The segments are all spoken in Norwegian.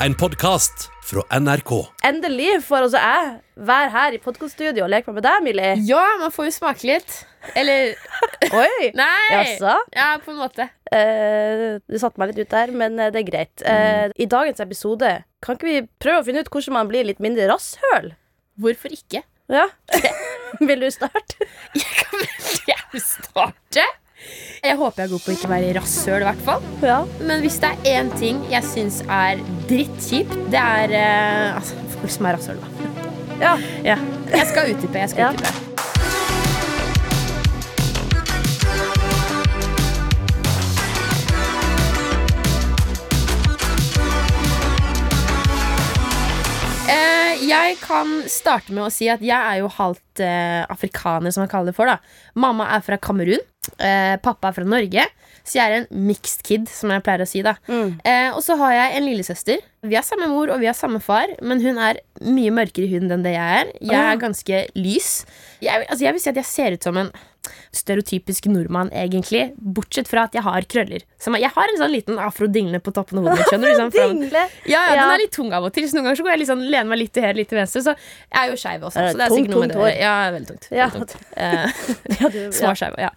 en podkast fra NRK. Endelig får altså jeg være her i podkaststudio og leke meg med deg, Millie. Ja, man får jo smake litt. Eller Oi! Nei! Jaså? Ja, på en måte. Eh, du satte meg litt ut der, men eh, det er greit. Eh, I dagens episode kan ikke vi prøve å finne ut hvordan man blir litt mindre rasshøl? Hvorfor ikke? Ja. Vil du starte? Jeg kan veldig gjerne starte. Jeg håper jeg er god på å ikke være rasshøl, i hvert fall. Ja. Men hvis det er én ting jeg syns er drittkjipt, det er uh, altså, folk som er rasshøl, da. ja. Ja. Jeg skal utdype. Jeg skal Ja. utdype. Eh, jeg kan starte med å si at jeg er jo halvt eh, afrikaner, som man kaller det for. da Mamma er fra Kamerun. Eh, pappa er fra Norge. Så jeg er en mixed kid, som jeg pleier å si. da Mm. eh, Og så har jeg en lillesøster. Vi har samme mor og vi har samme far, men hun er mye mørkere i huden enn det jeg er. Jeg er ganske lys. Jeg, altså jeg vil si at jeg ser ut som en stereotypisk nordmann, egentlig. Bortsett fra at jeg har krøller. Som, jeg har en sånn liten afro-dingle på toppen av hodet mitt. Skjønner du? Sånn, fra- Dingle. ja, ja, den er litt tung av og til. Så noen ganger så går jeg sånn, lener meg litt til høyre, litt til venstre. Så jeg er jo skeiv også. Så det er tungt, sikkert noe med det. Ja, veldig tungt. Ja. Tungt. Eh, Ja, ja. Småskeiv, ja.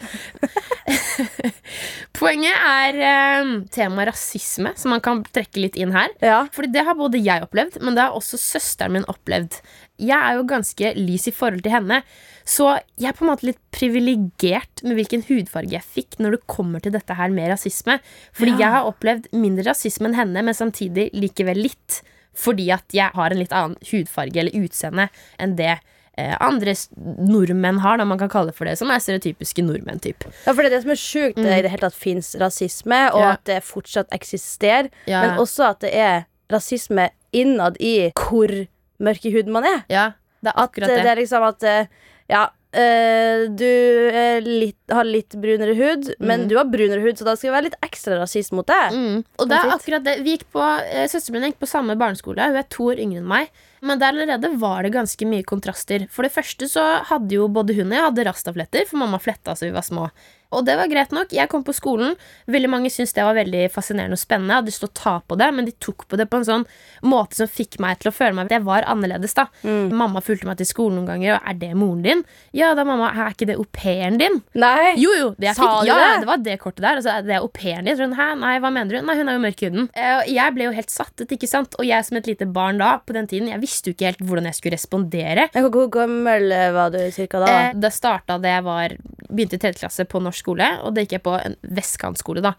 Poenget er eh, temaet rasisme, som man kan trekke litt inn her. Ja. Fordi det har både jeg opplevd, men det har også søsteren min opplevd. Jeg er jo ganske lys i forhold til henne, så jeg er på en måte litt privilegert med hvilken hudfarge jeg fikk når det kommer til dette her med rasisme. Fordi Ja. jeg har opplevd mindre rasisme enn henne, men samtidig likevel litt. Fordi at jeg har en litt annen hudfarge eller utseende enn det eh, andre nordmenn har, da man kan kalle det for det, som er stereotypiske nordmenn. Typ. Ja, for det er det som er sjukt, er i det hele tatt fins rasisme, og Mm. Ja. at det fortsatt eksisterer. Ja. Men også at det er rasisme innad i hvor mørk i huden man er. Ja, det er akkurat at, det. det er liksom at eh, Ja, Uh, du litt, har litt brunere hud, men du har brunere hud, så da skal vi være litt ekstra rasist mot deg. Mm. Og det er akkurat det. Vi gikk på, eh, Søsteren min gikk på samme barneskole. Hun er to år yngre enn meg. Men der allerede var det ganske mye kontraster. For det første så hadde jo både hun og jeg hadde rastafletter, for mamma fletta så vi var små. Og det var greit nok. Jeg kom på skolen. Veldig mange syntes det var veldig fascinerende og spennende. Jeg hadde lyst til å ta på det, men de tok på det på en sånn måte som fikk meg til å føle meg Det jeg var annerledes. da Mamma fulgte meg til skolen noen ganger. Og er det moren din? Ja, da mamma, er ikke det au pairen din? Nei! Jo, jo, det jeg Sa fikk, du ja, det? det var det kortet der. Altså, det er au pairen din. Sånn, Hæ, nei, hva mener du? Nei, hun er jo mørk i huden. Eh, jeg ble jo helt satt ut, ikke sant? Og jeg som et lite barn da, på den tiden, jeg visste jo ikke helt hvordan jeg skulle respondere. Hvor gammel var du cirka da? Eh, det starta da jeg var, begynte i tredje klasse på norsk skole, og det gikk jeg på en vestkantskole. da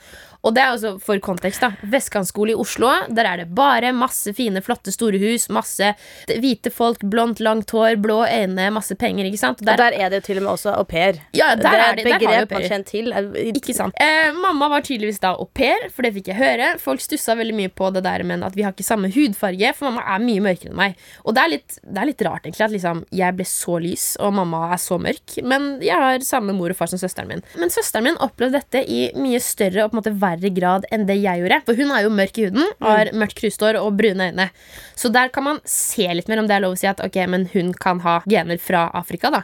Og det er også for kontekst. da Vestkantskole i Oslo, der er det bare masse fine, flotte, store hus, masse hvite folk, blondt, langt hår, blå øyne, masse penger, ikke sant? Og Og der er det jo til og med også au pair. Ja, der det er er det- et der har man kjenner til. Ikke sant. Eh, mamma var tydeligvis da au pair, for det fikk jeg høre. Folk stussa veldig mye på det der med at vi har ikke samme hudfarge, for mamma er mye mørkere enn meg. Og det er litt, det er litt rart egentlig at liksom, jeg ble så lys, og mamma er så mørk. Men jeg har samme mor og far som søsteren min. Men søsteren min opplevde dette i mye større og på en måte verre grad enn det jeg gjorde. For hun er jo mørk i huden, har mørkt krusthår og brune øyne. Så der kan man se litt mer om det er lov å si at ok, men hun kan ha gener fra Afrika. da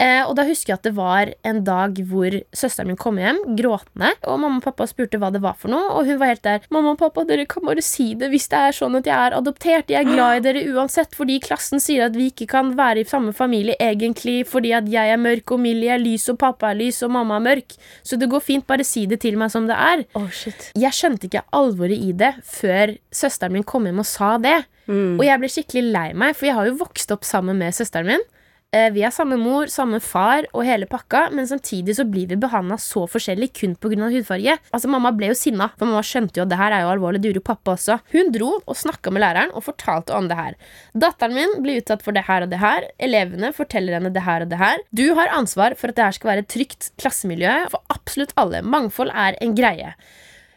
Eh, og da husker jeg at det var en dag hvor søsteren min kom hjem gråtende, og mamma og pappa spurte hva det var for noe, og hun var helt der. 'Mamma og pappa, dere kan bare si det hvis det er sånn at jeg er adoptert. Jeg er glad i dere uansett, fordi klassen sier at vi ikke kan være i samme familie egentlig fordi at jeg er mørk og Millie er lys og pappa er lys og mamma er mørk. Så det går fint, bare si det til meg som det er. Oh, shit. Jeg skjønte ikke alvoret i det før søsteren min kom hjem og sa det. Og jeg ble skikkelig lei meg, for jeg har jo vokst opp sammen med søsteren min. Eh, Vi er samme mor, samme far og hele pakka, men samtidig så blir vi behandla så forskjellig kun pga. hudfarge. Altså Mamma ble jo sinna, for mamma skjønte jo at det her er jo alvorlig. Det pappa også. Hun dro og snakka med læreren og fortalte om det her. Datteren min blir utsatt for det her og det her. Elevene forteller henne det her og det her. Du har ansvar for at det her skal være et trygt klassemiljø for absolutt alle. Mangfold er en greie.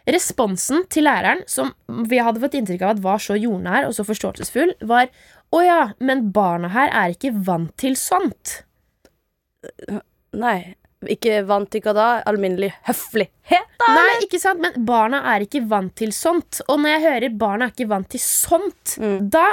Responsen til læreren, som vi hadde fått inntrykk av at var så jordnær og så forståelsesfull, var å ja, men barna her er ikke vant til sånt. Nei. Ikke vant til hva da? Alminnelig høflighet, da? Nei, ikke sant, men barna er ikke vant til sånt. Og når jeg hører barna er ikke vant til sånt, da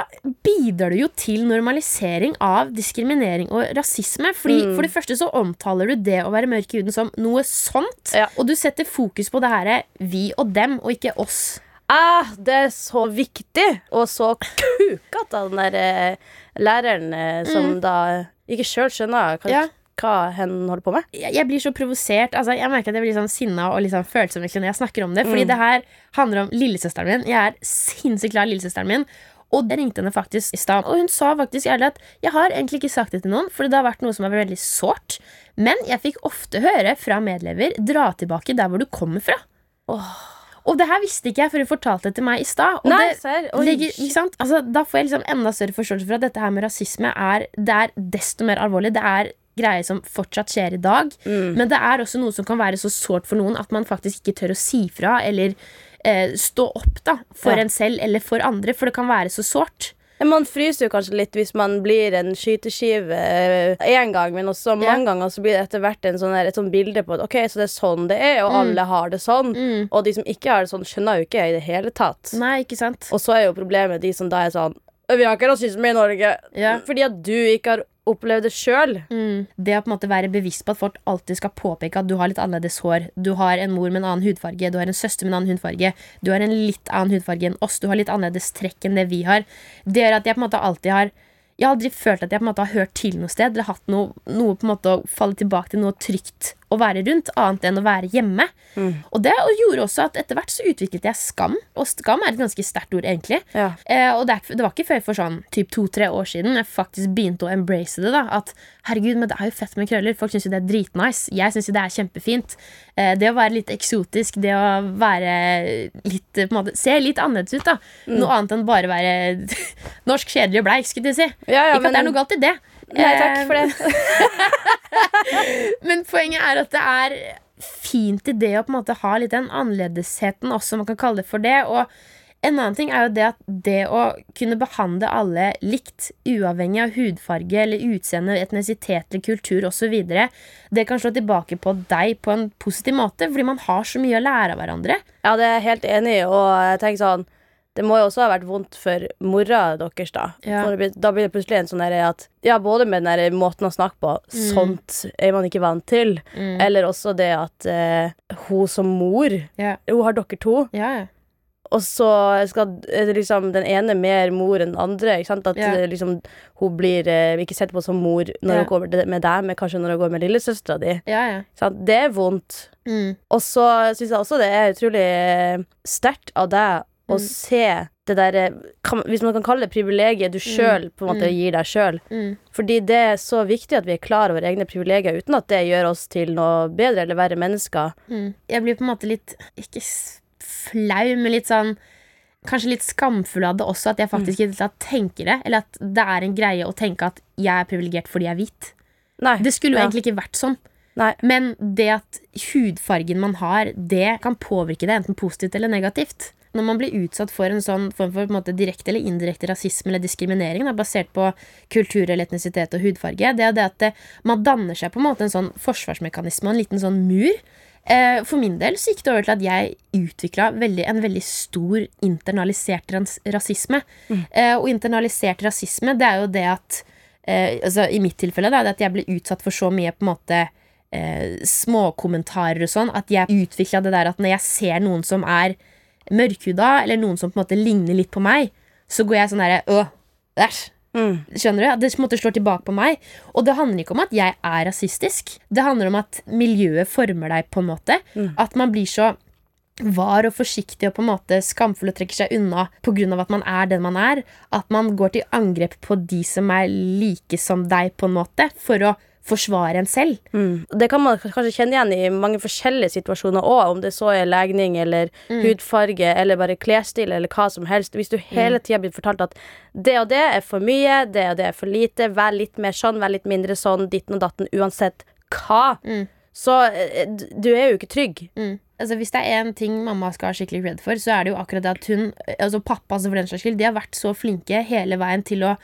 bidrar du jo til normalisering av diskriminering og rasisme. Fordi For det første så omtaler du det å være mørk i huden som noe sånt. Ja. Og du setter fokus på det her vi og dem, og ikke oss. Ah, det er så viktig og så kukete av den der eh, læreren eh, som da ikke sjøl skjønner Kanskje. Ja. Hva hen holder på med. jeg, jeg blir så provosert. Altså, jeg merker at jeg blir sånn sinna og litt sånn følsom når jeg snakker om det. Fordi det her handler om lillesøsteren min. Jeg er sinnssykt glad i lillesøsteren min. Og jeg ringte henne faktisk i stad, og hun sa faktisk ærlig at jeg har egentlig ikke sagt det til noen, for det har vært noe som har vært veldig sårt. Men jeg fikk ofte høre fra medlever dra tilbake der hvor du kommer fra. Og det her visste ikke jeg før hun fortalte det til meg i stad. og Nei, det- serr? Oi. legger. Altså, da får jeg liksom enda større forståelse for at dette her med rasisme er, det er desto mer alvorlig. Det er greier som fortsatt skjer i dag. Mm. Men det er også noe som kan være så sårt for noen at man faktisk ikke tør å si fra eller eh, stå opp da for Ja. en selv eller for andre, for det kan være så sårt. Ja, Man fryser jo kanskje litt hvis man blir en skyteskive én gang, men også mange ganger så blir det etter hvert en sånn der, et sånn bilde på at ok, så det er sånn det er, og alle har det sånn. Mm. Og de som ikke har det sånn, skjønner jo ikke i det hele tatt. Nei, ikke sant? Og så er jo problemet de som da er sånn Vi har ikke rasisme i Norge. Ja. Fordi at du ikke har opplevd det sjøl. Mm. Det å på en måte være bevisst på at folk alltid skal påpeke at du har litt annerledes hår. Du har en mor med en annen hudfarge, du har en søster med en annen hudfarge. Du har en litt annen hudfarge enn oss, du har litt annerledes trekk enn det vi har. Det gjør at jeg på en måte alltid har Jeg har aldri følt at jeg på en måte har hørt til noe sted eller hatt noe, noe på en måte å falle tilbake til noe trygt å være rundt, annet enn å være hjemme. Og det gjorde også at etter hvert så utviklet jeg skam, og skam er et ganske sterkt ord, egentlig. Ja. Eh, og det, er, det var ikke før for sånn typ to-tre år siden jeg faktisk begynte å embrace det. da At herregud, men det er jo fett med krøller. Folk syns jo det er dritnice. Jeg syns jo det er kjempefint. Eh, det å være litt eksotisk, det å være litt eh, på en måte, Se litt annerledes ut, da. Noe annet enn bare være norsk, kjedelig og bleik, skulle jeg si. Ja, ja, ikke men- at det er noe galt i det. Nei, takk Eh, for det. poenget er at det er fint i det å på en måte ha litt den annerledesheten også, man kan kalle det for det. Og en annen ting er jo det at det å kunne behandle alle likt, uavhengig av hudfarge eller utseende, etnisitet eller kultur osv., det kan slå tilbake på deg på en positiv måte, fordi man har så mye å lære av hverandre. Ja, det er jeg helt enig i, og jeg tenker sånn det må jo også ha vært vondt for mora deres, da. Ja. Blir- da blir det plutselig en sånn derre at Ja, både med den der måten å snakke på, sånt er man ikke vant til, eller også det at eh, hun som mor yeah. Hun har dere to, ja. og så skal liksom den ene mer mor enn den andre. Ikke sant? At yeah. liksom hun blir eh, ikke sett på som mor når hun går med deg, men kanskje når hun går med lillesøstera di. Det er vondt. Mm. Og så syns jeg også det er utrolig eh, sterkt av deg å Mm. se det derre Hvis man kan kalle det privilegiet du sjøl på en måte Mm. gir deg sjøl. Mm. Fordi det er så viktig at vi er klar over egne privilegier uten at det gjør oss til noe bedre eller verre mennesker. Mm. Jeg blir på en måte litt Ikke flau, men litt sånn Kanskje litt skamfull av det også, at jeg faktisk ikke tenker det. Eller at det er en greie å tenke at jeg er privilegert fordi jeg er hvit. Nei. Det skulle jo Ja. egentlig ikke vært sånn. Nei. Men det at hudfargen man har, det kan påvirke det enten positivt eller negativt. Når man blir utsatt for en sånn form for måte, direkte eller indirekte rasisme eller diskriminering da, basert på kultur eller etnisitet og hudfarge, det er det at det, man danner seg på en måte en sånn forsvarsmekanisme og en liten sånn mur. Eh, for min del så gikk det over til at jeg utvikla en veldig stor internalisert ras rasisme. Eh, og internalisert rasisme, det er jo det at eh, altså, I mitt tilfelle da, det at jeg ble utsatt for så mye på en måte eh, småkommentarer og sånn, at jeg utvikla det der at når jeg ser noen som er mørkhuda, eller noen som på en måte ligner litt på meg, så går jeg sånn derre Øh, æsj. Mm. Skjønner du? At det på en måte slår tilbake på meg. Og det handler ikke om at jeg er rasistisk. Det handler om at miljøet former deg på en måte. At man blir så var og forsiktig og på en måte skamfull og trekker seg unna pga. at man er den man er. At man går til angrep på de som er like som deg, på en måte, for å forsvare en selv. Mm. Det kan man kanskje kjenne igjen i mange forskjellige situasjoner òg, om det så er legning eller hudfarge eller bare klesstil eller hva som helst. Hvis du hele tida blir fortalt at det og det er for mye, det og det er for lite, vær litt mer sånn, vær litt mindre sånn, ditten og datten, uansett hva, Mm. så eh, du er jo ikke trygg. Mm. Altså Hvis det er én ting mamma skal ha skikkelig cred for, så er det jo akkurat det at hun, altså pappa altså for den saks skyld, de har vært så flinke hele veien til å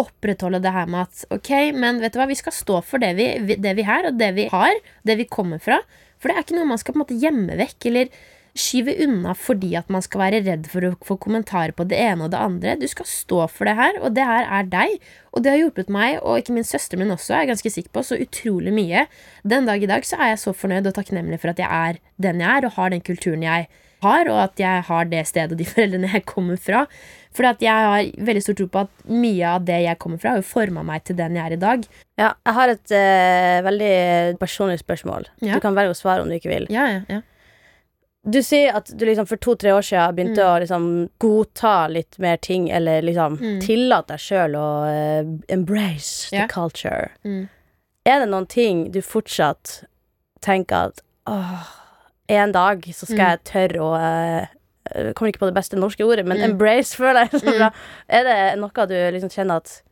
opprettholde det her med at ok, men vet du hva, vi skal stå for det vi, det vi er, og det vi har, det vi kommer fra. For det er ikke noe man skal på en måte gjemme vekk eller skyve unna fordi at man skal være redd for å få kommentarer på det ene og det andre. Du skal stå for det her, og det her er deg. Og det har hjulpet meg, og ikke minst søsteren min også, er jeg ganske sikker på, så utrolig mye. Den dag i dag så er jeg så fornøyd og takknemlig for at jeg er den jeg er, og har den kulturen jeg har, og at jeg har det stedet og de foreldrene jeg kommer fra. Fordi at jeg har veldig stor tro på at mye av det jeg kommer fra, har jo forma meg til den jeg er i dag. Ja, jeg har et eh, veldig personlig spørsmål. Ja. Du kan velge å svare om du ikke vil. Ja, ja, ja. Du sier at du liksom for to-tre år siden begynte Mm. å liksom godta litt mer ting, eller liksom Mm. tillate deg sjøl å eh, embrace the culture. Mm. Er det noen ting du fortsatt tenker at åh, en dag så skal Mm. jeg tørre å eh, Jeg kommer ikke på det beste norske ordet, men Mm. embrace føler jeg så Mm. bra. Er det noe du liksom kjenner at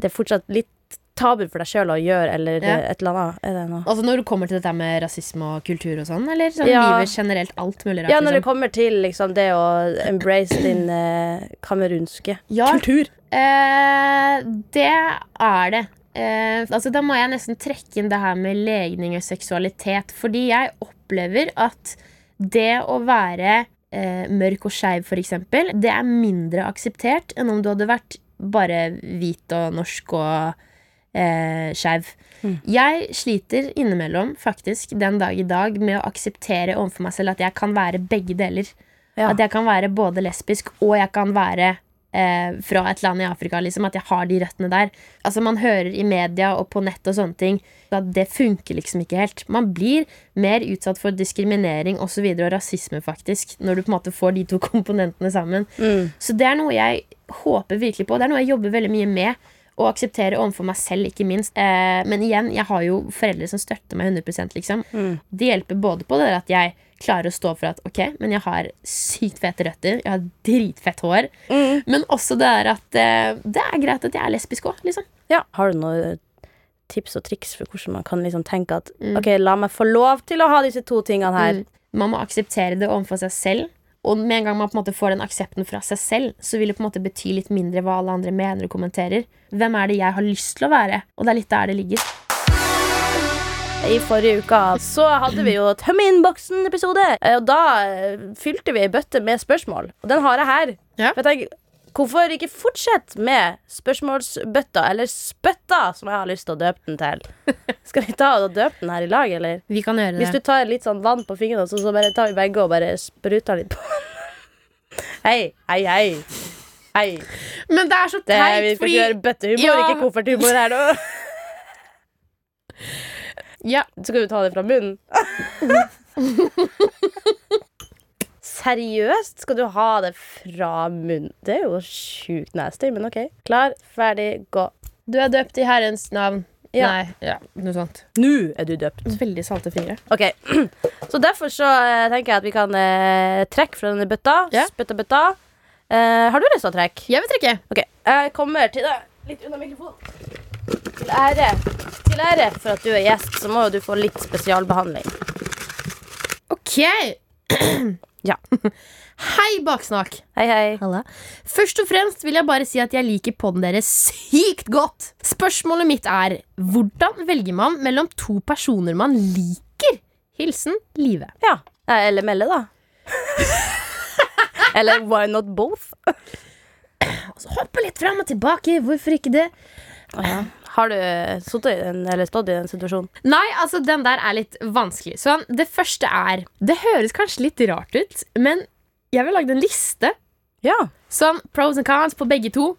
det er fortsatt litt tabu for deg sjøl å gjøre, eller Ja. et eller annet? Er det noe? Altså når det kommer til dette med rasisme og kultur og sånn, eller sånn Ja. livet generelt, alt mulig rart? Ja, når det liksom. kommer til liksom det å embrace din eh, kamerunske Ja, kultur. Eh, det er det. Eh, altså Da må jeg nesten trekke inn det her med legning og seksualitet. Fordi jeg opplever at det å være eh, mørk og skeiv, f.eks., det er mindre akseptert enn om du hadde vært bare hvit og norsk og eh, skeiv. Mm. Jeg sliter innimellom faktisk den dag i dag med å akseptere overfor meg selv at jeg kan være begge deler. Ja. At jeg kan være både lesbisk og jeg kan være eh, fra et land i Afrika. Liksom, at jeg har de røttene der. Altså Man hører i media og på nett og sånne ting at det funker liksom ikke helt. Man blir mer utsatt for diskriminering og, så videre, og rasisme faktisk når du på en måte får de to komponentene sammen. Mm. Så det er noe jeg håper virkelig på. Det er noe jeg jobber veldig mye med. Å akseptere overfor meg selv, ikke minst. Eh, men igjen, jeg har jo foreldre som støtter meg 100 liksom. Mm. Det hjelper både på det at jeg klarer å stå for at ok, men jeg har sykt fete røtter, jeg har dritfett hår, Mm. men også det er at eh, det er greit at jeg er lesbisk òg, liksom. Ja. Har du noen tips og triks for hvordan man kan liksom tenke at Mm. OK, la meg få lov til å ha disse to tingene her. Mm. Man må akseptere det overfor seg selv. Og med en gang man på en måte får den aksepten fra seg selv, så vil det på en måte bety litt mindre hva alle andre mener og kommenterer. Hvem er det jeg har lyst til å være? Og det er litt der det ligger. I forrige uke så hadde vi jo Tømme innboksen-episode. eh, Og da eh, fylte vi ei bøtte med spørsmål. Og den har jeg her. Ja. For jeg tenker, Hvorfor ikke fortsette med spørsmålsbøtta, eller spøtta, som jeg har lyst til å døpe den til? Skal vi ta og døpe den her i lag, eller? Vi kan gjøre Hvis du tar litt sånn vann på fingrene, så, så bare tar vi begge og bare spruter litt på Hei, hei, hei. Hei. Men det er så Det, vi skal fordi ikke gjøre bøttehumor, Ja. ikke kofferthumor her nå. ja, Så skal du ta det fra munnen. Seriøst? Skal du ha det fra munnen? Det er jo sjukt nasty, men OK. Klar, ferdig, gå. Du er døpt i Herrens navn. Ja. Nei, ja, noe sånt. Nå er du døpt. Veldig salte fingre. OK. Så derfor så eh, tenker jeg at vi kan eh, trekke fra denne bøtta. Ja. Spytte bøtta. Eh, har du lyst til å trekke? Jeg vil trekke. OK. Jeg kommer til deg litt unna mikrofonen. Til ære. Til ære for at du er gjest, så må jo du få litt spesialbehandling. Ok. Ja. Hei, Baksnakk. Hei, hei. Halla. Først og fremst vil jeg bare si at jeg liker podden deres sykt godt. Spørsmålet mitt er hvordan velger man mellom to personer man liker? Hilsen Live. Ja. Eller melde, da. Eller why not both? Så hoppe litt fram og tilbake, hvorfor ikke det? Har du sittet i den, eller stått i den situasjonen? Nei, altså, den der er litt vanskelig. Sånn, det første er Det høres kanskje litt rart ut, men jeg vil lage en liste. Ja. Sånn pros and cons på begge to.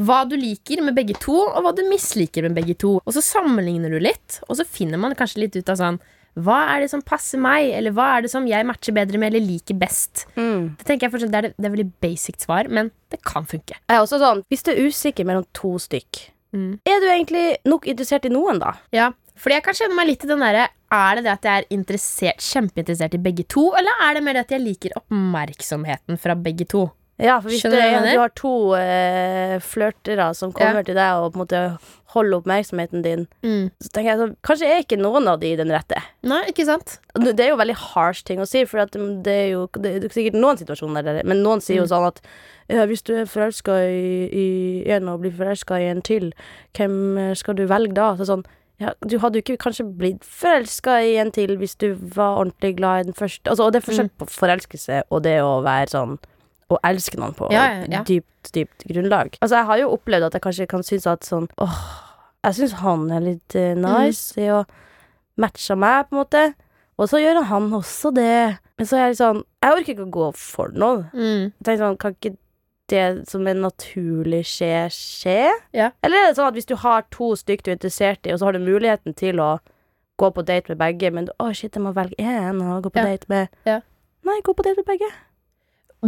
Hva du liker med begge to, og hva du misliker med begge to. Og så sammenligner du litt, og så finner man kanskje litt ut av sånn Hva er det som passer meg, eller hva er det som jeg matcher bedre med eller liker best? Mm. Det tenker jeg fortsatt, det er, det, det er veldig basic svar, men det kan funke. Jeg er også sånn, Hvis du er usikker mellom to stykk, Mm. er du egentlig nok interessert i noen, da? Ja, fordi jeg kan kjenne meg litt i den derre Er det det at jeg er interessert, kjempeinteressert i begge to, eller er det mer det at jeg liker oppmerksomheten fra begge to? Ja, for hvis du du har to uh, flørtere som kommer Ja. til deg og på en måte holder oppmerksomheten din, så tenker jeg så, Kanskje er ikke noen av de den rette. Nei, ikke sant? Det er jo veldig harsh ting å si, for at det er jo det er sikkert noen situasjoner der, men noen sier jo Mm. sånn at hvis du er forelska i, i en og blir forelska i en til, hvem eh, skal du velge da? Så sånn, ja, du hadde jo ikke kanskje blitt forelska i en til hvis du var ordentlig glad i den første. Altså, og det er forskjell Mm. på forelskelse og det å være sånn å elske noen på Ja, ja, ja. dypt, dypt grunnlag. Altså, jeg har jo opplevd at jeg kanskje kan synes at sånn åh, jeg syns han er litt Mm. nice i å matche meg, på en måte. Og så gjør han også det. Men så er jeg litt sånn Jeg orker ikke å gå for noe. Mm. Jeg tenker sånn, Kan ikke det som er naturlig skje, skje? Ja. Eller er det sånn at hvis du har to stykk du er interessert i, og så har du muligheten til å gå på date med begge, men du, å shit, jeg må velge én og gå på Ja. date med Ja. Nei, gå på date med begge.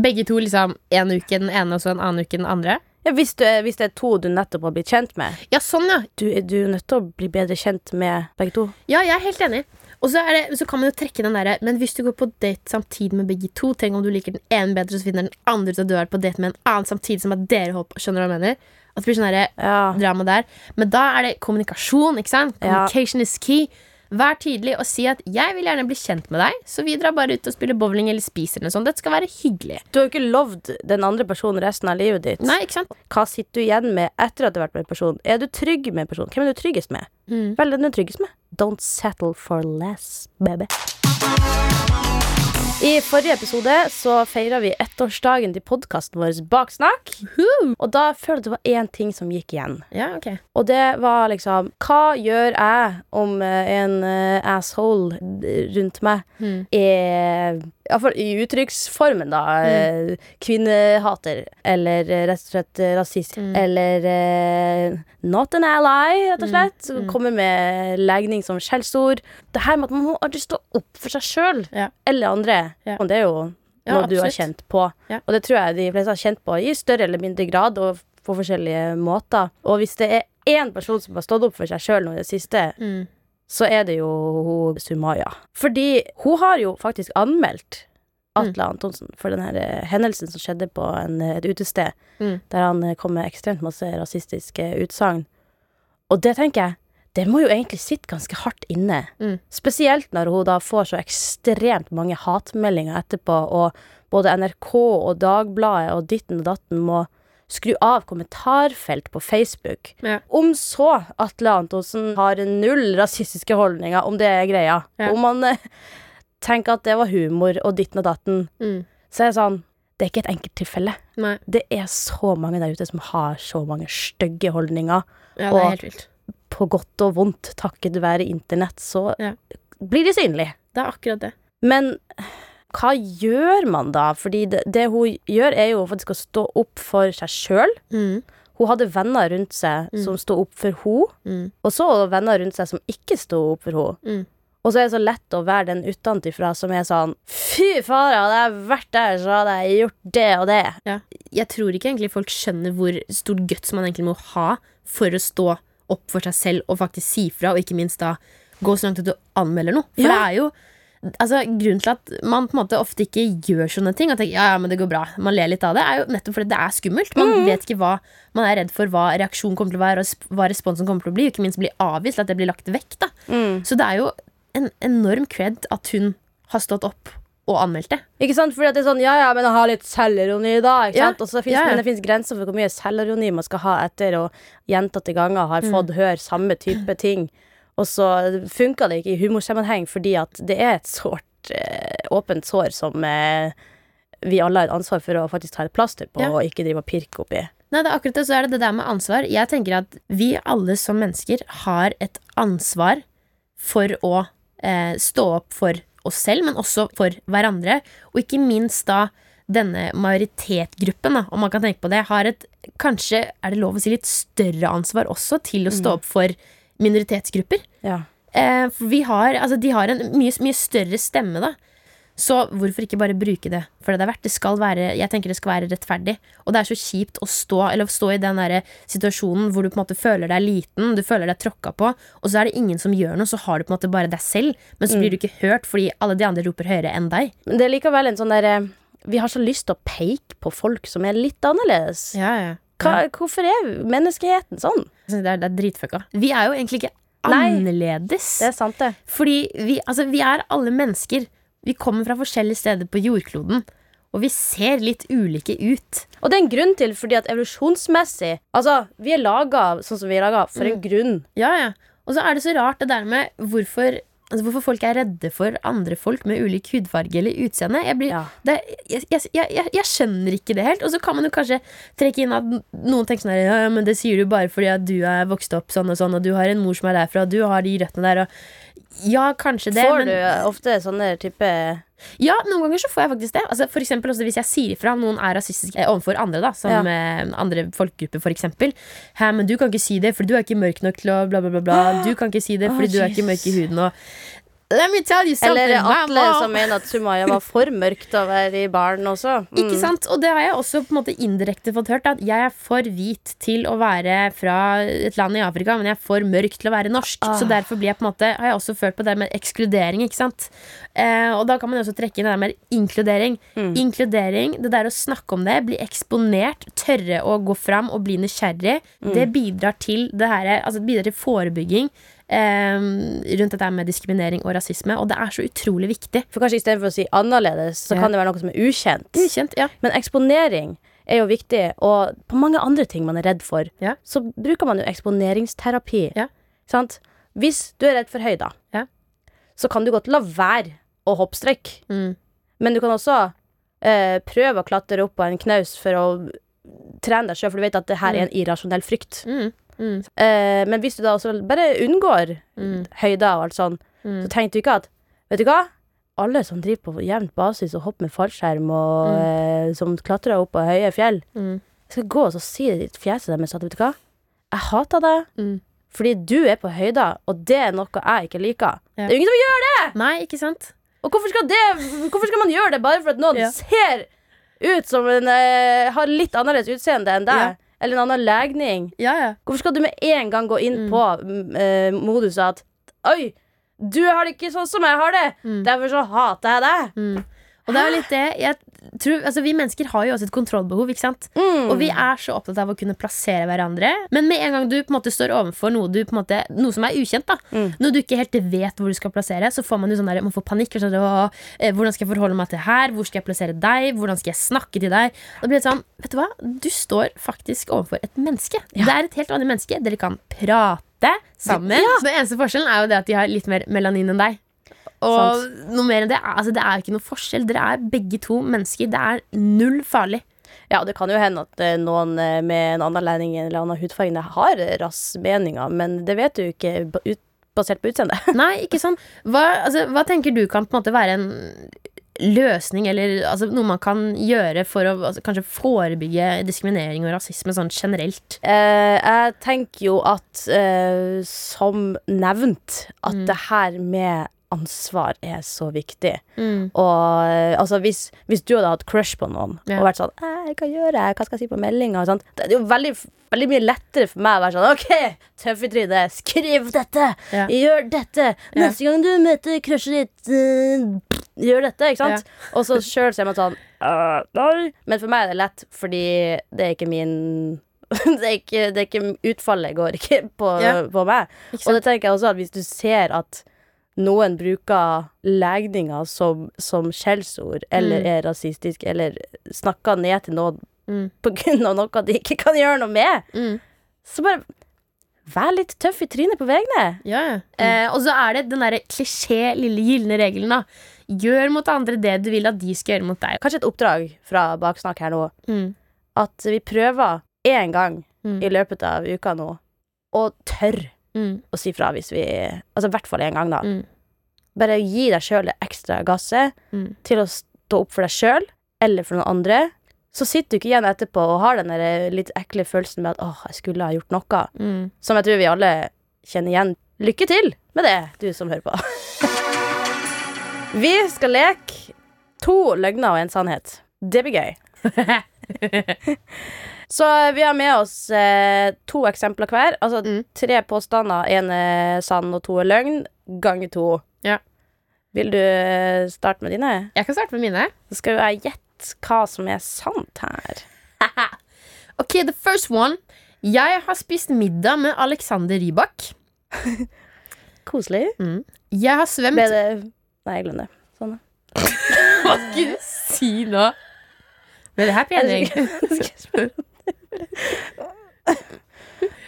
Begge to liksom en uke den ene, og så en annen uke den andre? Ja, hvis, du, hvis det er to du nettopp har blitt kjent med. Ja, sånn, ja. Du, du er nødt til å bli bedre kjent med begge to. Ja, jeg er helt enig. Og så, det, så kan man jo trekke den derre Men hvis du går på date samtidig med begge to, tenk om du liker den ene bedre, så finner den andre ut at du er på date med en annen samtidig som at dere holder på. Skjønner du hva jeg mener? At det blir sånn Ja. drama der. Men da er det kommunikasjon, ikke sant? Ja. Is key. Vær tydelig og si at 'jeg vil gjerne bli kjent med deg', så vi drar bare ut og spiller bowling eller spiser noe sånt. Dette skal være hyggelig. Du har jo ikke lovd den andre personen resten av livet ditt. Nei, ikke sant? Hva sitter du igjen med etter at du har vært med en person? Er du trygg med en person? Hvem er du tryggest med? Mm. Vel, den du er tryggest med. Don't settle for less, baby. I forrige episode så feira vi ettårsdagen til podkasten vår Baksnakk. Og da følte jeg det var én ting som gikk igjen. Ja, ok. Og det var liksom Hva gjør jeg om eh, en eh, asshole rundt meg Mm. er Iallfall i uttrykksformen, da. Mm. Kvinnehater. Eller eh, rett og slett eh, rasist. Mm. Eller uh, not an ally, rett og slett. Mm. Kommer med legning som skjellsord. Det her med at man må aldri stå opp for seg sjøl Ja. eller andre. Ja. Og det er jo Ja, noe du har kjent på. Og det tror jeg de fleste har kjent på i større eller mindre grad, og på forskjellige måter. Og hvis det er én person som har stått opp for seg sjøl nå i det siste, Mm. Så er det jo hun Sumaya. Fordi hun har jo faktisk anmeldt Atle Antonsen for den her eh, hendelsen som skjedde på en, eh, et utested, Mm. der han eh, kom med ekstremt masse rasistiske utsagn. Og det tenker jeg, det må jo egentlig sitte ganske hardt inne. Mm. Spesielt når hun da får så ekstremt mange hatmeldinger etterpå, og både NRK og Dagbladet og ditten og datten må skru av kommentarfelt på Facebook. Ja. Om så Atle Antonsen har null rasistiske holdninger, om det er greia, Ja. om man eh, tenker at det var humor og ditten og datten, Mm. så er det sånn Det er ikke et enkelttilfelle. Det er så mange der ute som har så mange stygge holdninger. Ja, Og-. På godt og vondt, takket være internett, så blir de synlige. Det er akkurat det. Men hva gjør man da? Fordi det, det hun gjør, er jo faktisk å stå opp for seg sjøl. Mm. Hun hadde venner rundt seg Mm. som sto opp for henne, Mm. og så venner rundt seg som ikke sto opp for henne. Mm. Og så er det så lett å være den utenfra som er sånn Fy fader, hadde jeg vært der, så hadde jeg gjort det og det. Ja. Jeg tror ikke egentlig folk skjønner hvor stort guts man egentlig må ha for å stå opp for seg selv og faktisk si fra, og ikke minst da gå så langt at du anmelder noe. For Ja. det er jo Altså, Grunnen til at man på en måte ofte ikke gjør sånne ting, og tenker ja, ja, men det går bra, man ler litt av det, er jo nettopp fordi det er skummelt. Man vet ikke hva Man er redd for hva reaksjonen kommer til å være, og hva responsen kommer til å bli, og ikke minst bli avvist, at det blir lagt vekk. da Så det er jo en enorm cred at hun har stått opp og anmeldt det. Ikke sant? Fordi at det er sånn, ja ja, men har litt selvironi da, ikke Ja, sant? Og så finnes, ja, ja. Men det finnes grenser for hvor mye selvironi man skal ha etter å gjentatte ganger har Mm. fått høre samme type ting. Og så funka det ikke i humorsammenheng fordi at det er et sårt, eh, åpent sår som eh, vi alle har et ansvar for å faktisk ta et plaster på, Ja. og ikke drive og pirke oppi. Nei, det er akkurat det, så er det det der med ansvar. Jeg tenker at vi alle som mennesker har et ansvar for å eh, stå opp for oss selv, men også for hverandre. Og ikke minst da denne majoritetgruppen, da, om man kan tenke på det, har et kanskje, er det lov å si, litt større ansvar også til å stå opp for minoritetsgrupper. Ja. Eh, for vi har, altså, de har en mye, mye større stemme, da. Så hvorfor ikke bare bruke det for det det er verdt? Det skal være, jeg tenker det skal være rettferdig. Og det er så kjipt å stå, eller stå i den der situasjonen hvor du på en måte føler deg liten, du føler deg tråkka på, og så er det ingen som gjør noe, så har du på en måte bare deg selv, men så blir du ikke hørt fordi alle de andre roper høyere enn deg. Men det er likevel en sånn derre Vi har så lyst til å peke på folk som er litt annerledes. Ja, ja. Hva, hvorfor er menneskeheten sånn? Det er, det er dritfucka. Vi er jo egentlig ikke Nei. annerledes. Det er sant, det. Fordi vi, altså, vi er alle mennesker. Vi kommer fra forskjellige steder på jordkloden. Og vi ser litt ulike ut. Og det er en grunn til, fordi at evolusjonsmessig Altså, vi er laga sånn som vi er laga, for en grunn. Ja, ja. Og så er det så rart det der med hvorfor, altså, hvorfor folk er redde for andre folk med ulik hudfarge eller utseende. Jeg, blir, Ja. det, jeg, jeg, jeg, skjønner ikke det helt. Og så kan man jo kanskje trekke inn at noen tenker sånn her, ja, men det sier du bare fordi at du er vokst opp sånn og sånn, og du har en mor som er derfra, og du har de røttene der. Og Ja, kanskje det. Får men, du ofte sånne type Ja, noen ganger så får jeg faktisk det. Altså, for eksempel også hvis jeg sier ifra om noen er rasistisk eh, overfor andre, da, som Ja. eh, andre folkegrupper, for eksempel. Hæ, men du kan ikke si det, for du er ikke mørk nok til å bla, bla, bla. bla. Du kan ikke si det fordi oh, du er ikke mørk i huden. Og Eller Atle som mener at Sumaya var for mørk til å være i baren også. Mm. Ikke sant? Og det har jeg også på en måte indirekte fått hørt. At jeg er for hvit til å være fra et land i Afrika, men jeg er for mørk til å være norsk. Ah. Så derfor blir jeg på en måte, har jeg også følt på det med ekskludering. ikke sant? Eh, og da kan man også trekke inn det der med inkludering. Mm. Inkludering, det der å snakke om det, bli eksponert, tørre å gå fram og bli nysgjerrig, Mm. det bidrar til det her, altså det bidrar til forebygging. Rundt dette med diskriminering og rasisme, og det er så utrolig viktig. For kanskje istedenfor å si annerledes, så kan det være noe som er ukjent. Ukjent, ja. Men eksponering er jo viktig, og på mange andre ting man er redd for, Ja. så bruker man jo eksponeringsterapi. Ja. Sant? Hvis du er redd for høyder, Ja. så kan du godt la være å hoppstrekk. Mm. Men du kan også eh, prøve å klatre opp på en knaus for å trene deg sjøl, for du vet at det her er en irrasjonell frykt. Mm. Mm. Eh, men hvis du da også bare unngår Mm. høyder og alt sånn, Mm. så tenkte du ikke at Vet du hva? Alle som driver på jevnt basis og hopper med fallskjerm og eh, som klatrer opp på høye fjell, Mm. jeg skal gå og si det i fjeset deres at vet du hva? Jeg hater deg Mm. fordi du er på høyder, og det er noe jeg ikke liker. Ja. Det er jo ingen som gjør det! Nei, ikke sant? Og hvorfor skal, det, hvorfor skal man gjøre det bare for at noen Ja. ser ut som en uh, har litt annerledes utseende enn deg? Ja. Eller en annen legning? Ja, ja. Hvorfor skal du med en gang gå inn Mm. på uh, moduset at Oi, du har det ikke sånn som jeg har det, Mm. derfor så hater jeg deg. Mm. Og det er jo litt det jeg tror, altså Vi mennesker har jo også et kontrollbehov, ikke sant? Mm. Og vi er så opptatt av å kunne plassere hverandre. Men med en gang du på en måte står overfor noe, du, på en måte, noe som er ukjent, da Mm. noe du ikke helt vet hvor du skal plassere, så får man jo sånn der, man får panikk. Sånn, «Åh, eh, hvordan skal jeg forholde meg til her? Hvor skal jeg plassere deg? Hvordan skal jeg snakke til deg? Og det blir sånn, vet Du hva? Du står faktisk overfor et menneske. Det er et helt vanlig menneske. Dere kan prate sammen. Så Den eneste forskjellen er jo det at de har litt mer melanin enn deg. Og noe mer enn det, altså det er ikke noe forskjell. Dere er begge to mennesker. Det er null farlig. Ja, det kan jo hende at eh, noen eh, med en annen legning eller annen hudfarge har rassmeninger, men det vet du ikke basert på utseende. Nei, ikke sånn. Hva, altså, hva tenker du kan på en måte være en løsning, eller altså, noe man kan gjøre for å altså, kanskje forebygge diskriminering og rasisme sånn generelt? Eh, jeg tenker jo at, eh, som nevnt, at Mm. det her med ansvar er så viktig. Mm. Og altså, hvis, hvis du hadde hatt crush på noen Ja. og vært sånn «Eh, Hva gjør jeg? Hva skal jeg si på meldinga? Det er jo veldig, veldig mye lettere for meg å være sånn OK, tøff i trynet, skriv dette! Ja. Gjør dette! Ja. Neste gang du møter crushet ditt, uh, gjør dette, ikke sant? Og så sjøl ser man sånn. Men for meg er det lett, fordi det er ikke min det er ikke, det er ikke Utfallet går ikke på, Ja. på meg. Ikke Og det tenker jeg også at hvis du ser at noen bruker legninger som, som skjellsord, eller Mm. er rasistisk, eller snakker ned til noen Mm. på grunn av noe de ikke kan gjøre noe med, Mm. så bare vær litt tøff i trynet på vegne. Ja, ja. Eh, og så er det den derre klisjé, lille gylne regelen, da. Gjør mot andre det du vil at de skal gjøre mot deg. Kanskje et oppdrag fra Baksnakk her nå, Mm. at vi prøver én gang Mm. i løpet av uka nå, og tør Mm. og si fra hvis vi Altså i hvert fall én gang, da. Mm. Bare gi deg sjøl det ekstra gasset Mm. til å stå opp for deg sjøl eller for noen andre. Så sitter du ikke igjen etterpå og har den litt ekle følelsen med at 'åh, jeg skulle ha gjort noe', Mm. som jeg tror vi alle kjenner igjen. Lykke til med det, du som hører på. vi skal leke to løgner og en sannhet. Det blir gøy. Så vi har med oss eh, to eksempler hver. Altså Mm. tre påstander. Én er sann og to er løgn. Ganger to. Ja. Vil du eh, starte med dine? Jeg kan starte med mine. Så skal jo jeg gjette hva som er sant her. Ok, the first one. Jeg har spist middag med Alexander Rybak. Koselig. Jeg har svømt Ble det Nei, jeg glemte det. Sånn. Hva skulle du si nå? Ble det happy ending?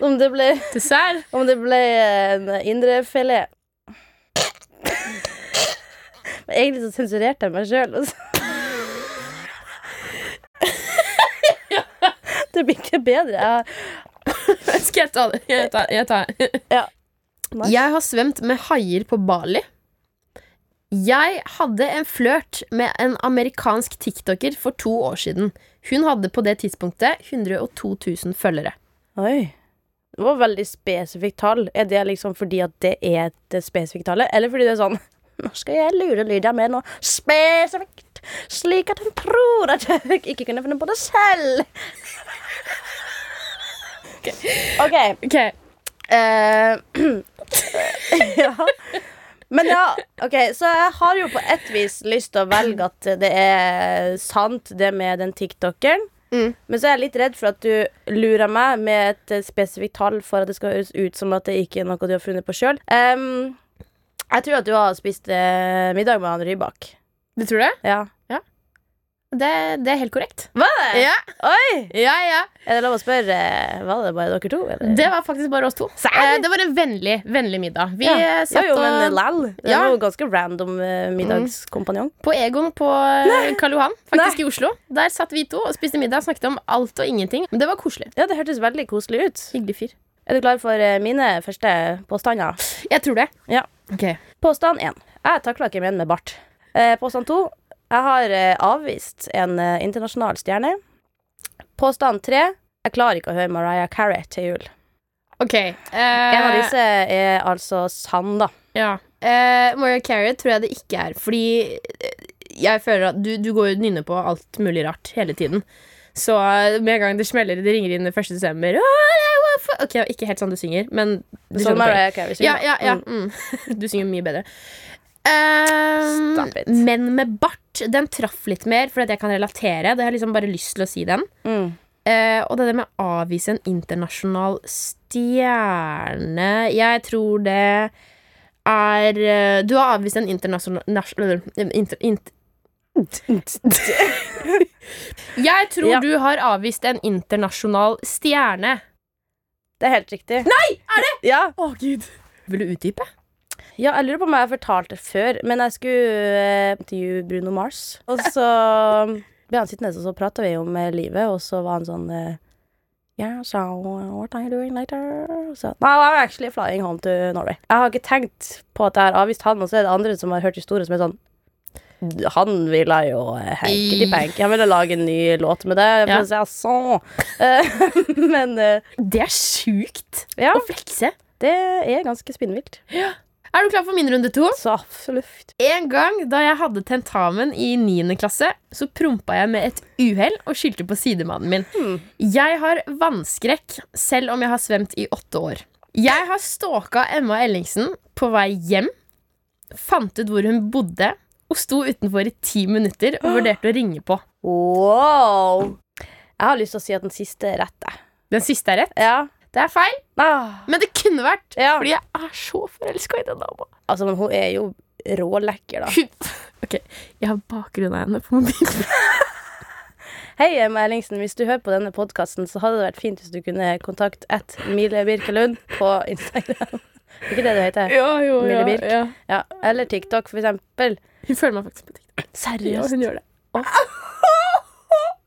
Om det ble Dessert? Om det ble en indrefilet. Men egentlig så sensurerte jeg meg sjøl. Det blir ikke bedre. Skal jeg ta det? Jeg tar, jeg tar. Ja. Jeg har svømt med haier på Bali. Jeg hadde en flørt med en amerikansk tiktoker for to år siden. Hun hadde på det tidspunktet 102 000 følgere. Oi. Det var veldig spesifikt tall. Er det liksom fordi at det er et spesifikt tall, eller fordi det er sånn Nå skal jeg lure Lydia med noe spesifikt, slik at hun tror at jeg ikke kunne finne på det selv. OK. Ok, Uh, ja. Men ja, ok, så jeg har jo på et vis lyst til å velge at det er sant, det med den tiktokeren. Mm. Men så er jeg litt redd for at du lurer meg med et eh, spesifikt tall for at det skal høres ut som at det ikke er noe du har funnet på sjøl. jeg tror at du har spist eh, middag med han Rybak. Du tror det? Ja. Det? Det er helt korrekt. Var det? Ja, Oi! ja, ja. Er det lov å spørre, var det bare dere to? Eller? Det var faktisk bare oss to. Eh, det var en vennlig, vennlig middag. Vi ja. eh, satt jo, jo, men lal. lall. Det Ja. var jo ganske random eh, middagskompanjong. på Egon på eh, Karl Johan, faktisk Nei. i Oslo. Der satt vi to og spiste middag, og snakket om alt og ingenting. Men det var koselig. Ja, det hørtes veldig koselig ut. Hyggelig fyr. Er du klar for eh, mine første påstander? Jeg tror det. Ja. Okay. Påstand én. Jeg takla ikke menn med bart. Eh, påstand to. Jeg har eh, avvist en eh, internasjonal stjerne. Påstand tre. Jeg klarer ikke å høre Mariah Carey til jul. Ok. eh, En av disse er altså sann, da. Ja. Eh, Mariah Carey tror jeg det ikke er, fordi eh, jeg føler at du, du går jo nynner på alt mulig rart hele tiden. Så med en gang det smeller, det ringer inn 1. desember Ok, ikke helt sånn du synger, men du Sånn. Mariah Carey synger. Ja, ja, ja. Mm. Mm. Du synger mye bedre. Um, Stop men med bart, den traff litt mer, fordi jeg kan relatere. Det har liksom bare lyst til å si den. Mm. Uh, og det der med å avvise en internasjonal stjerne Jeg tror det er uh, Du har avvist en internasjonal inter, eller, inter, Jeg tror Ja. du har avvist en internasjonal stjerne. Det er helt riktig. Nei! Er det? Ja. Å, gud Vil du utdype? Ja, jeg lurer på om jeg har fortalt det før, men jeg skulle eh, intervjue Bruno Mars. Og så ble han sittende, og så prata vi om eh, livet, og så var han sånn eh, Yeah, so what are you doing later? Så, no, I'm actually flying home to Norway. Jeg har ikke tenkt på at jeg har avvist han, og så er det andre som har hørt historier som er sånn han ville jo eh, henketi pank. Han ville lage en ny låt med det. Ja. Si. Eh, Men eh, Det er sjukt ja, å flekse. det er ganske spinnvilt. Er du klar for min runde to? Så absolutt. En gang da jeg hadde tentamen i 9. klasse, så prompa jeg med et uhell og skyldte på sidemannen min. Hmm. Jeg har vannskrekk, selv om jeg har svømt i åtte år. Jeg har stalka Emma Ellingsen på vei hjem, fant ut hvor hun bodde, og sto utenfor i ti minutter og vurderte å ringe på. Wow. Jeg har lyst til å si at den siste er rett. Den siste er rett. Ja. Det er feil, Ah. men det kunne vært. Ja. Fordi jeg er så forelska i den dama. Altså, men hun er jo rålekker, da. Hun- Ok, jeg har bakgrunnen av henne på mobilen. Hei, Emma Ellingsen. Hvis du hører på denne podkasten, så hadde det vært fint hvis du kunne kontakte at Mile Birkelund på Instagram. ikke det du heter? Ja, jo, Mille Birk. ja. Ja. Eller TikTok, for eksempel. Hun følger meg faktisk på TikTok. Ja, Seriøst? hun gjør det.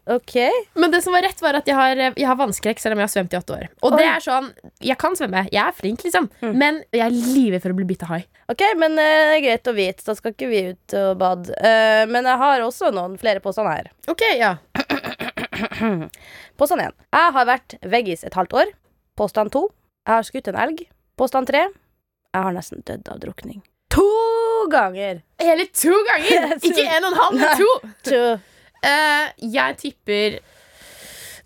OK. Men det som var rett, var at jeg har, jeg har vannskrekk selv om jeg har svømt i åtte år. Og Oi. det er sånn, Jeg kan svømme, jeg er flink, liksom. Men jeg er livredd for å bli bitt av hai. Ok, men uh, greit å vite. Da skal ikke vi ut og bade. Uh, men jeg har også noen flere påstander her. Ok, ja Påstand 1. Jeg har vært veggis et halvt år. Påstand 2. Jeg har skutt en elg. Påstand 3. Jeg har nesten dødd av drukning. To ganger! Hele to ganger! Ikke en og en halv, men to. To. Eh, jeg tipper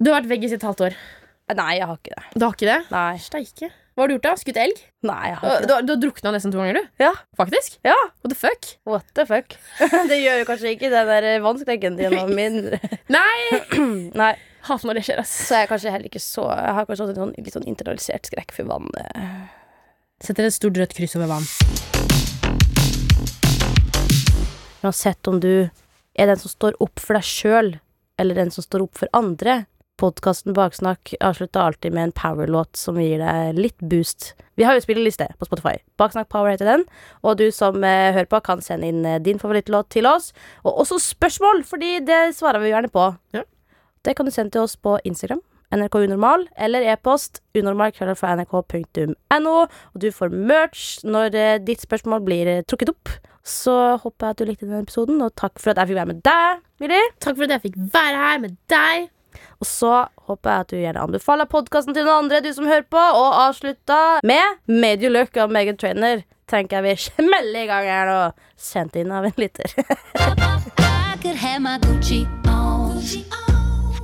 Du har vært veggis i et halvt år. Nei, jeg har ikke det. Du har ikke det? Nei, Steike. Hva har du gjort, da? Skutt elg? Nei jeg har Uh, ikke Du, det. har- du har drukna nesten to ganger, du? Ja. Faktisk? Ja. What the fuck? What the fuck? det gjør jo kanskje ikke den der vannskrekken din noe mindre. Nei! Nei, Hater når det skjer, ass. så jeg er kanskje heller ikke så Jeg har kanskje også en sånn, litt sånn internalisert skrekk for vann. eh. Setter et stort rødt kryss over vann. Uansett om du er den som står opp for deg sjøl, eller den som står opp for andre. Podkasten Baksnakk avslutter alltid med en power-låt som gir deg litt boost. Vi har jo spilleliste på Spotify. Baksnakk Power heter den. Og du som eh, hører på, kan sende inn eh, din favorittlåt til oss. Og også spørsmål, fordi det svarer vi gjerne på. Ja. Det kan du sende til oss på Instagram. NRK Unormal, eller e-post unormal.nrk.no. Og du får merch når eh, ditt spørsmål blir eh, trukket opp. Så håper jeg at du likte denne episoden, og takk for at jeg fikk være med deg, Miri. Takk for at jeg fikk være her med deg. Og så håper jeg at du gjerne anbefaler podkasten til noen andre, du som hører på, og avslutter med Made You Look av Megan Trainer. Tenker jeg vi smeller i gang her nå. Sendt inn av en liter. I could have my Gucci on.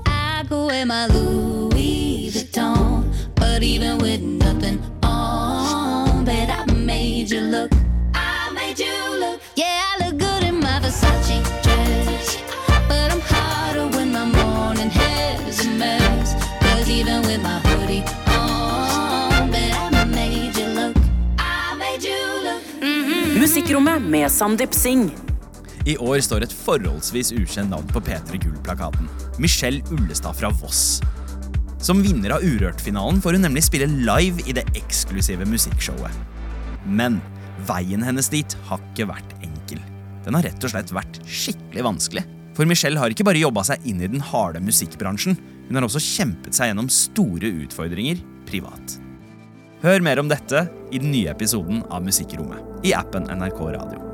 I go wear my Louis Vuitton. But even with nothing on, bet in. I made you look. Musikkrommet med Sandeep Singh. I år står et forholdsvis ukjent navn på P3 Gull-plakaten. Michelle Ullestad fra Voss. Som vinner av Urørt-finalen får hun nemlig spille live i det eksklusive musikkshowet. Men veien hennes dit har ikke vært enkel. Den har rett og slett vært skikkelig vanskelig. For Michelle har ikke bare jobba seg inn i den harde musikkbransjen, hun har også kjempet seg gjennom store utfordringer privat. Hør mer om dette i den nye episoden av Musikkrommet i appen NRK Radio.